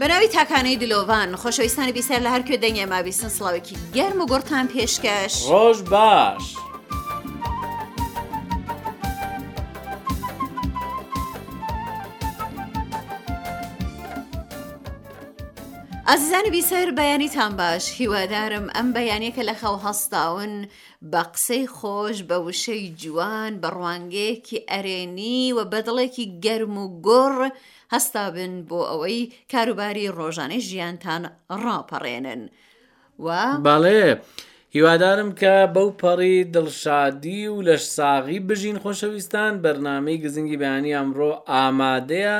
بەناوی تاکانەی دلۆڤان خۆشەویستانی بیسەر لە هەرکوێ دەنگێ مابیستن سڵاوێکی گەرم و گوڕتان پێشکەش ڕۆژ باش. ئازیزانی بیسەر بەیانیتان باش هیوادارم ئەم بەیانە کە لە خەو هەستاون بە قسەی خۆش بە وشەی جوان بە ڕوانگەیەکی ئەرێنی و بەدڵێکی گەرم و گوڕ هەستابن بۆ ئەوەی کاروباری ڕۆژانەی ژیانتان ڕاپەڕێنن و بەڵێ هیوادارم کە بەو پەڕی دڵشادی و لەش ساغی بژین خۆشەویستان بەرنمەی گزنگی بەیانی ئەمڕۆ ئامادەیە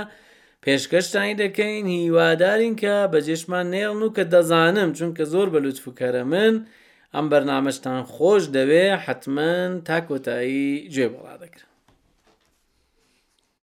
پێشکەشتانی دەکەین هیوادارین کە بەجێشمان نێڵن و کە دەزانم چونکە زۆر بە لوتف و کەرە من ئەم بەرنمەشتان خۆش دەوێ حتمما تا کۆتایی گوێ بەڵا دەکرن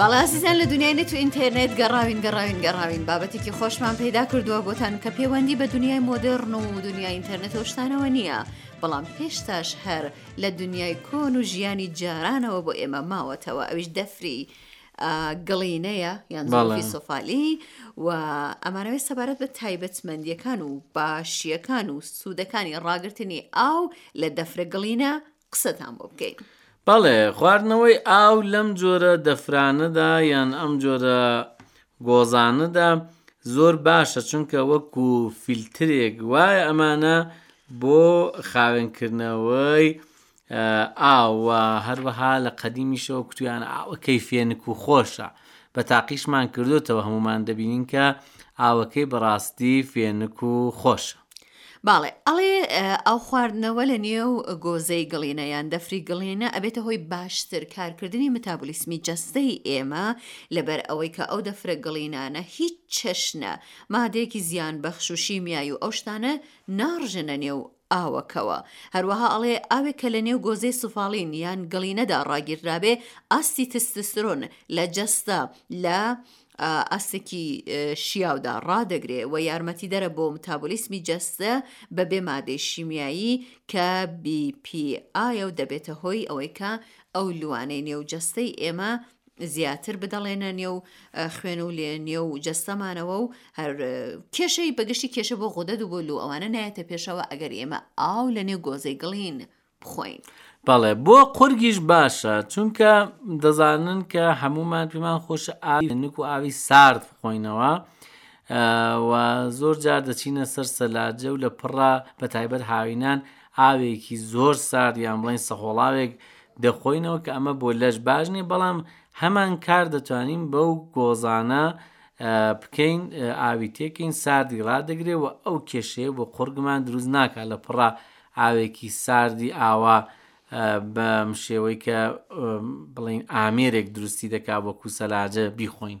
بەڵێ ئازیزان لە دنیای نەت و ئینتەرنێت گەڕاوین گەڕاوین گەڕاوین بابەتێکی خۆشمان پەیدا کردووە بۆتان کە پەیوەندی بە دنیای مۆدرن و دنیای ئینتەرنێت و شتانەوە نییە بەڵام پێشتاش هەر لە دنیای کۆن و ژیانی جارانەوە بۆ ئێمە ماوەتەوە ئەویش دەفری گڵینەیە یان زۆفی سۆفالی و ئەمانەوەی سەبارەت بە تایبەتمەندیەکان و باشیەکان و سوودەکانی ڕاگررتنی ئاو لە دەفرە گڵینە قسەتان بۆ بکەین. بەڵێ خواردنەوەی ئاو لەم جۆرە دەفرانەدا یان ئەم جۆرە گۆزانەدا زۆر باشە چونکە وەکو فیلترێک وایە ئەمانە بۆ خاوێنکردنەوەی ئا و هەروەها لە قەدیمیشەوە کوتویانە ئاوەکەی فێنک و خۆشە بە تاقیشمان کردوتەوە هەمومان دەبینین کە ئاوەکەی بەڕاستی فێنک و خۆشە باڵێ ئەڵێ ئەو خواردنەوە لە نێو گۆزەی گڵینە یان دەفری گڵێنە ئەبێتە هۆی باشتر کارکردنی متابولیسمی جەستەی ئێمە لەبەر ئەوەی کە ئەو دەفرە گڵینانە هیچ چەشنە مادەیەکی زیان بەخش و شیمیایی و ئەو شتانە ناڕژنە نێو ئاوەکەوە. هەروەها ئەڵێ ئاوێک کە لە نێو گۆزەی سفاڵین یان گڵینەدا ڕاگیردرابێ ئاستی تستسترۆن لە جەستە لە ئاستێکی شیاودا ڕادەگرێ و یارمەتیدەرە بۆ متابۆلیسمی جەستە بە بێ مادەی شیمیایی کە BPA و دەبێتە هۆی ئەوەی کە ئەو لوانەی نێو جەستەی ئێمە زیاتر بدەڵێنە نێو خوێن و لێ نێو جەستەمانەوە و هەر کێشەی بەگشتی کێشە بۆ غۆدەد و بۆ لو ئەوانە نایەتە پێشەوە ئەگەر ئێمە ئاو لە نێو گۆزەی گڵین بخۆین. بەڵێ بۆ قورگیش باشە چونکە دەزانن کە هەمومان پێمان خۆش ئاوی نک و ئاوی سارد بخۆینەوە. و زۆر جار دەچینە سەر سەلاجە و لە پڕە بە تایبەت هاوینان ئاوێکی زۆر سارد یان بڵین سەهۆڵاوێک دەخۆینەوە کە ئەمە بۆ لەش باش نیە بەڵام هەمان کار دەتوانین بەو گۆزانە بکەین ئاوی تێکین ساردی ڕدەگرێ و ئەو کێشەیە بۆ قڕگمان دروست ناکە لە پڕا ئاوێکی ساردی ئاوا بەم شێوەی کە بڵین ئامێرێک دروستی دەکا وەکو سەلاجە بیخۆین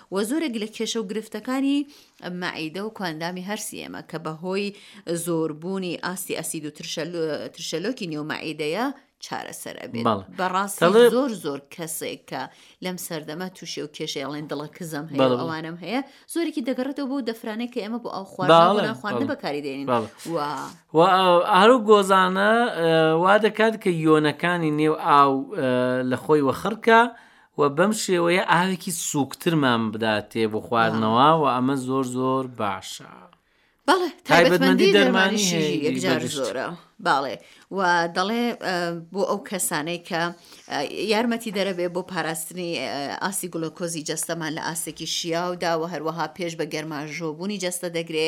وە زۆرێک لە کێشەو گرفتەکانی مەعیدە و کواندامی هەرسی ئێمە کە بە هۆی زۆربوونی ئاستی ئەسید و ترشەلۆکی نێو مەعیدەیە چارەسەر ئەبێت بەڕاستی زۆر زۆر کەسێک کە لەم سەردەمە تووشێ و کێشێڵێن دڵە کزەم هەیە ئەوانم هەیە زۆرێکی دەگەڕێتەوە بۆ دەفرانێک کە ئێمە بۆ ئەو خواردن بەکاری دێنین ئارو گۆزانە وا دەکات کە یۆنەکانی نێو ئاو لە خۆی وەخڕکە و بەم شێوەیە ئاوێکی سووکترمان بداتێ بۆ خواردنەوە و ئەمە زۆر زۆر باشە. بەڵێ تایبەتمەندی دەرمانیشی یەکجار زۆرە باڵێ و دەڵێ بۆ ئەو کەسانەی کە یارمەتی دەرەبێ بۆ پاراستنی ئاسی گلۆکۆزی جەستەمان لە ئاستێکی شیاوداوە هەروەها پێش بە گەرماژۆبوونی جەستە دەگرێ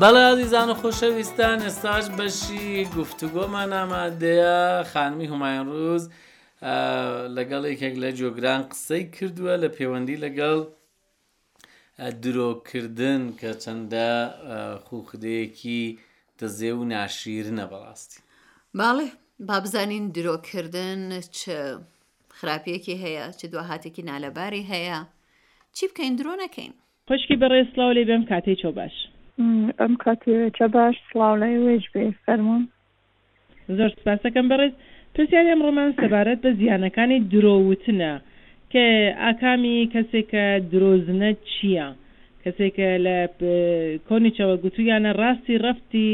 بەڵێ ئازیزان و خۆشەویستان ئێستاش بەشی گفتوگۆمان ئامادەیە خانمی هومایان ڕوز لەگەڵ یەکێک لە جۆگران قسەی کردووە لە پەیوەندی لەگەڵ درۆکردن کە چەندە خوخدەیەکی دەزێ و ناشیرنە بەڕاستی باڵێ بابزانین درۆکردن چ خراپیەکی هەیە چ دوهاتێکی نالەباری هەیە چی بکەین درۆ نەکەین خوشکی بەڕێز سڵاو لێی بەم کاتەی چۆ باش. ئەم کاتەی چە باش سڵاو لای وێج بێ فەرموون. زۆر سپاستەکەم بەڕێز پرسیاری ئەمڕۆمان سەبارەت بە زیانەکانی درۆ وتنە کە ئاکامی کەسێک کە درۆزنە چیە کەسێک لە کۆنیچەوە گوتویانە ڕاستی ڕەفتی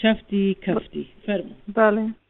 چەفتی کەفتی فەرموو. بەڵێ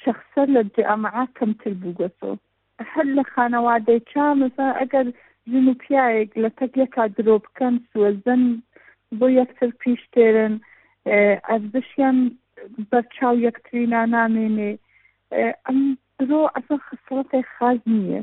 شەخسە لە جامعە کەمتر بووبێتۆ هەر لە خانەوادەی چا مەسا ئەگەر ژن و پیاوێک لە تەک یەکا درۆ بکەن سوەزن بۆ یەکتر پیش تێرن ئەزشیان بەرچاو یەکترینا نامێنێ ئەم درۆ ئەسە خسڵەتێک خاز نییە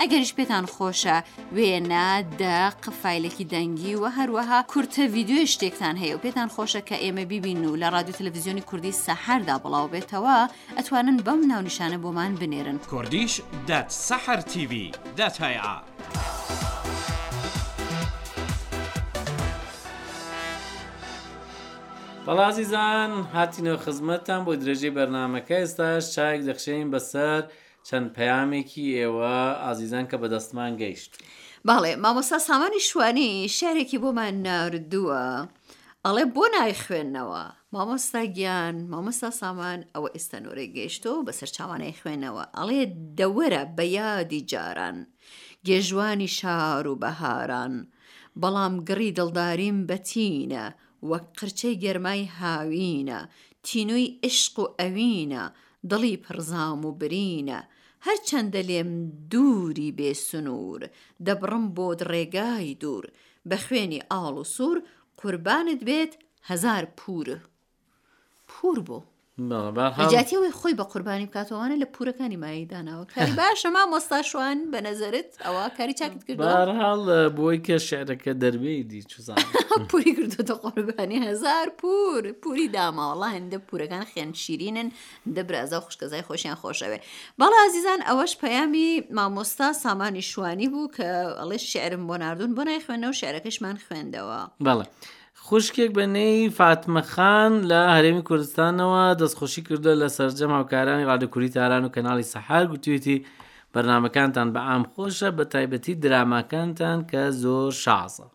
ئەگەریش پێتان خۆشە وێنە، دەق، فایلێکی دەنگی و هەروەها کورتە ڤیددیوی شتێکتان هەیە و پێتان خۆشە کە ئێمە بیبین و لە ڕادیو تەلەڤزیۆنی کوردی سەحەردا بڵاو بێتەوە ئەتوانن بەم ناونیشانە بۆمان بنێرن. Kurdish dat Sahar TV dat hey'a. بەڵێ ئازیزان هاتینەوە خزمەتتان بۆ درێژەی بەرنامەکە ئێستاش چایەک دەخشێنین بەسەر چەند پەیامێکی ئێوە ئازیزان کە بەدەستمان گەیشت. بەڵێ مامۆستا سامانی شوانی شعرێکی بۆمان ناردووە ئەڵێ بۆ نایخوێنەوە مامۆستا گیان مامۆستا سامان ئەوە ئێستا نۆرەی گەیشتۆ بەسەر چاوانەی خوێنەوە ئەڵێ دەوەرە بە یادی جاران گێژوانی شار و بەهاران بەڵام گڕی دڵداریم بەتینە وەک قرچەی گەرمای هاوینە تینووی عشق و ئەوینە دڵی پڕ زام و برینە هەرچەندە لێم دووری بێ سنوور دەبڕم بۆت ڕێگای دوور بە خوێنی ئاڵ و سوور قوربانت بێت هەزار پوور پوور بۆ لەجیاتی ئەوەی خۆی بە قوربانی بکات ئەوانە لە پورەکانی مایەی داناوە کاری باشە ما مۆستاشوان بە نەزەرت ئەوە کاری چاکت کرد بەرحاڵ بۆی کە شعرەکە دەربێ دیچ پوری کردوتە قۆربانی هزار پور پوری داماوەڵا هەندە پورەکان خێن شیرینن دە برازا و خوشکەزای خۆشیان خۆشەوێ بەڵا ئازیزان ئەوەش پەیامی مامۆستا سامانی شوانی بوو کە ئەڵێ شعرم بۆ نردون بۆ نای خوێنەوە شعرەکەشمان خوێندەوە بەڵێ. خوشکێک بەنەی فاتمەخان لە هەرێمی کوردستانەوە دەستخۆشی کردو لە سەررجەم هاوکارانی ڕادکووری تاران و کەناڵی سەحار گوتوێتی بەرنامەکانتان بە عام خۆشە بە تایبەتی دراماکانتان کە زۆر شازە.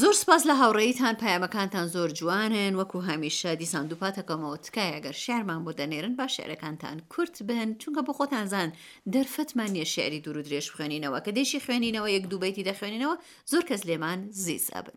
زۆر سپاس لە هاوڕێیتان پایەمەکانتان زۆر جوانن وەکو هەمیشە دیسان دووپات دەکەمەوە تکایە گەر شعرمان بۆ دەنێرن با شعرەکانتان کورت بن چونکە بۆ خۆتانزان دەرفەتمان نیە شعری دوور و درێژ بخوێنینەوە کە دێشی خوێنینەوە یەک دوو بەیتی دەخوێنینەوە زۆر کەس لێمان زیز ئەبن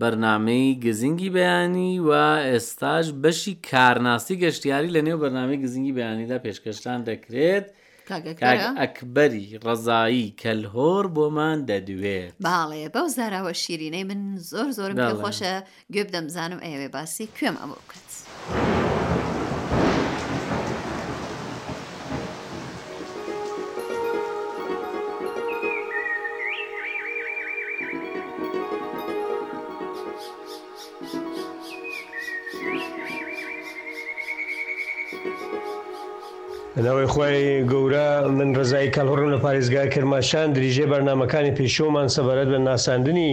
بەرنامەی گزنگی بەیانی و ئێستاش بەشی کارناسی گەشتیاری لە نێو بەرنامەی گزنگی بەیانیدا پێشکەشتان دەکرێت کاک ئەکبەری ڕەزایی کەلهۆر بۆمان دەدوێت باڵێ بەو زاراوە شیرینەی من زۆر زۆرم خۆشە گوێ بدەمزانم ئەوێ باسی کوێم ئەمە بکە ناوی خوای گەورە من ڕەزای کەڵهوڕم لە پارێزگا کرماشان دریژەی بەرنامەکانی پێشوومان سەبارەت بە ناساندنی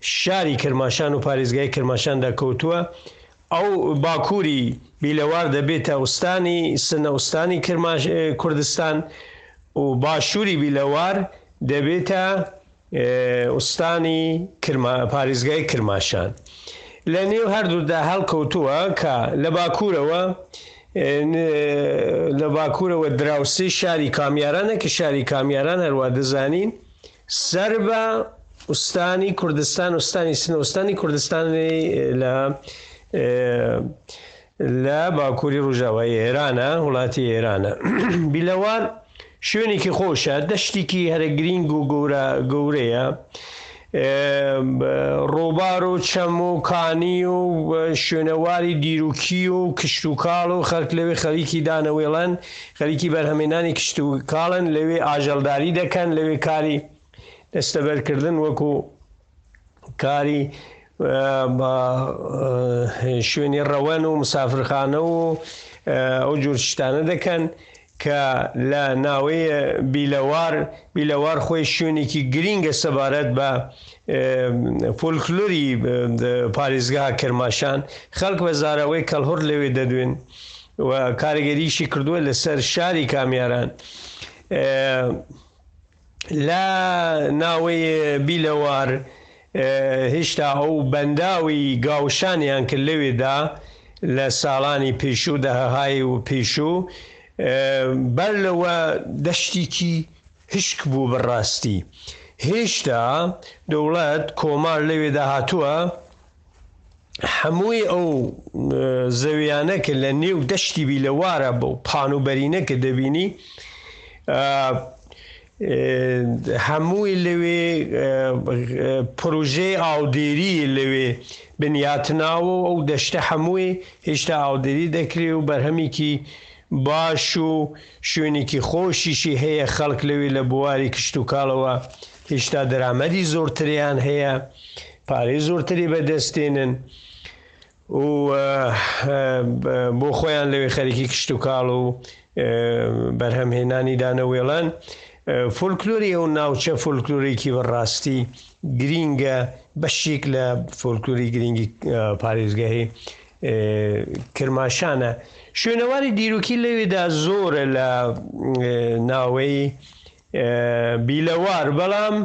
شاری کرماشان و پارێزگای کرماشاندا کەوتووە ئەو باکووری بیلەوار دەبێتە ئوستانی سنە ئوستانی کوردستان و باشووری بیلەوار دەبێتە ئوستانی پارێزگای کرماشان لە نێو هەردوودا هەڵکەوتووە کە لە باکوورەوە لە باکوورەوە دراوسێی شاری کامیارانە کە شاری کامیاران هەروە دەزانین سەربە استانی کوردستان استانی سنە استانی کوردستانی لە لە باکووری ڕژاوای ئێرانە وڵاتی ئێرانە بیلەوار شوێنێکی خۆشە دەشتێکی هەرە گرینگ و گەورە گەورەیە ڕۆبار و چەم و کانی و شوێنەواری دیروکی و کشتتوکاڵ و خەک لەوێ خەریکی دانەوێڵەن و خەریکی بەرهەمێنانی کشت و کاڵن، لەوێ ئاژەڵداری دەکەن، لەوێ کاری دەستەبەرکردن وەکو کاری شوێنی ڕەوەن و مسافرخانە و ئەو جۆر شتانە دەکەن کە لە ناوەی بیلەوار بیلەوار خۆی شوێنێکی گرینگە سەبارەت بە فۆلکلۆری پارێزگا کرماشان خەڵک بە زارەوەی کەڵهڕ لەوێ دەدوێن و کاریگەریشی کردووە لەسەر شاری کامیاران لە ناوەی بیلەوار هێشتا ئەو بەنداوی گاوشانیان کرد لەوێدا لە ساڵانی پێشوو دەههای و پێشوو بەر لەوە دەشتێکی هشک بوو بەڕاستی هێشتا دەوڵەت کۆمار لەوێدا هاتووە هەمووی ئەو زەویانە کە لە نێو دەشتی بی لە وارە بە و پان و بەرینە کە دەبینی هەمووی لەوێ پروۆژەی ئاودێری لەوێ بنیاتناوە و ئەو دەشتە هەمووی هێشتا ئاودێری دەکرێ و بەرهەمێکی باش و شوێنێکی خۆشیشی هەیە خەڵک لەوێ لە بواری کشتتوکاڵەوە هیشتا دەرامەدی زۆرتریان هەیە پارەی زۆرتری بەدەستێنن و بۆ خۆیان لەوێ خەرکی کشت و کاڵ و بەرهەمهێنانی دانەوێڵەن فۆلکلۆری ئەو ناوچە فۆلکلۆرێکی بەڕاستی گرینگە بەشیک لە فۆلکلۆری گرنگی پارێزگەهی کرماشانە شوێنەواری دیرۆکی لەوێدا زۆرە لە ناوەی بیلەوار، بەڵام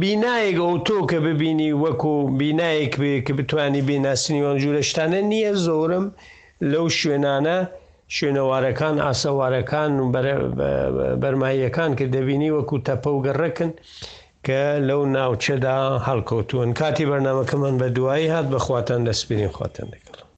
بینایەک ئۆتۆ کە ببینی وەکو بینایەک بێ کە بتوانی بیناسنی و ئەم جورە شتانە نیە زۆرم لەو شوێنانە شوێنەوارەکان ئاسەوارەکان و بەرماییەکان کە دەبینی وەکو تەپە و گەڕەکن کە لەو ناوچەدا هەڵکەوتوون کاتی بەرنامەکەمان بە دوایی هات بەخواتان دەسپێرین خواتان لەگەڵ.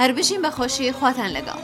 هەر بژین بە خۆشی خواتان لەگەڵ.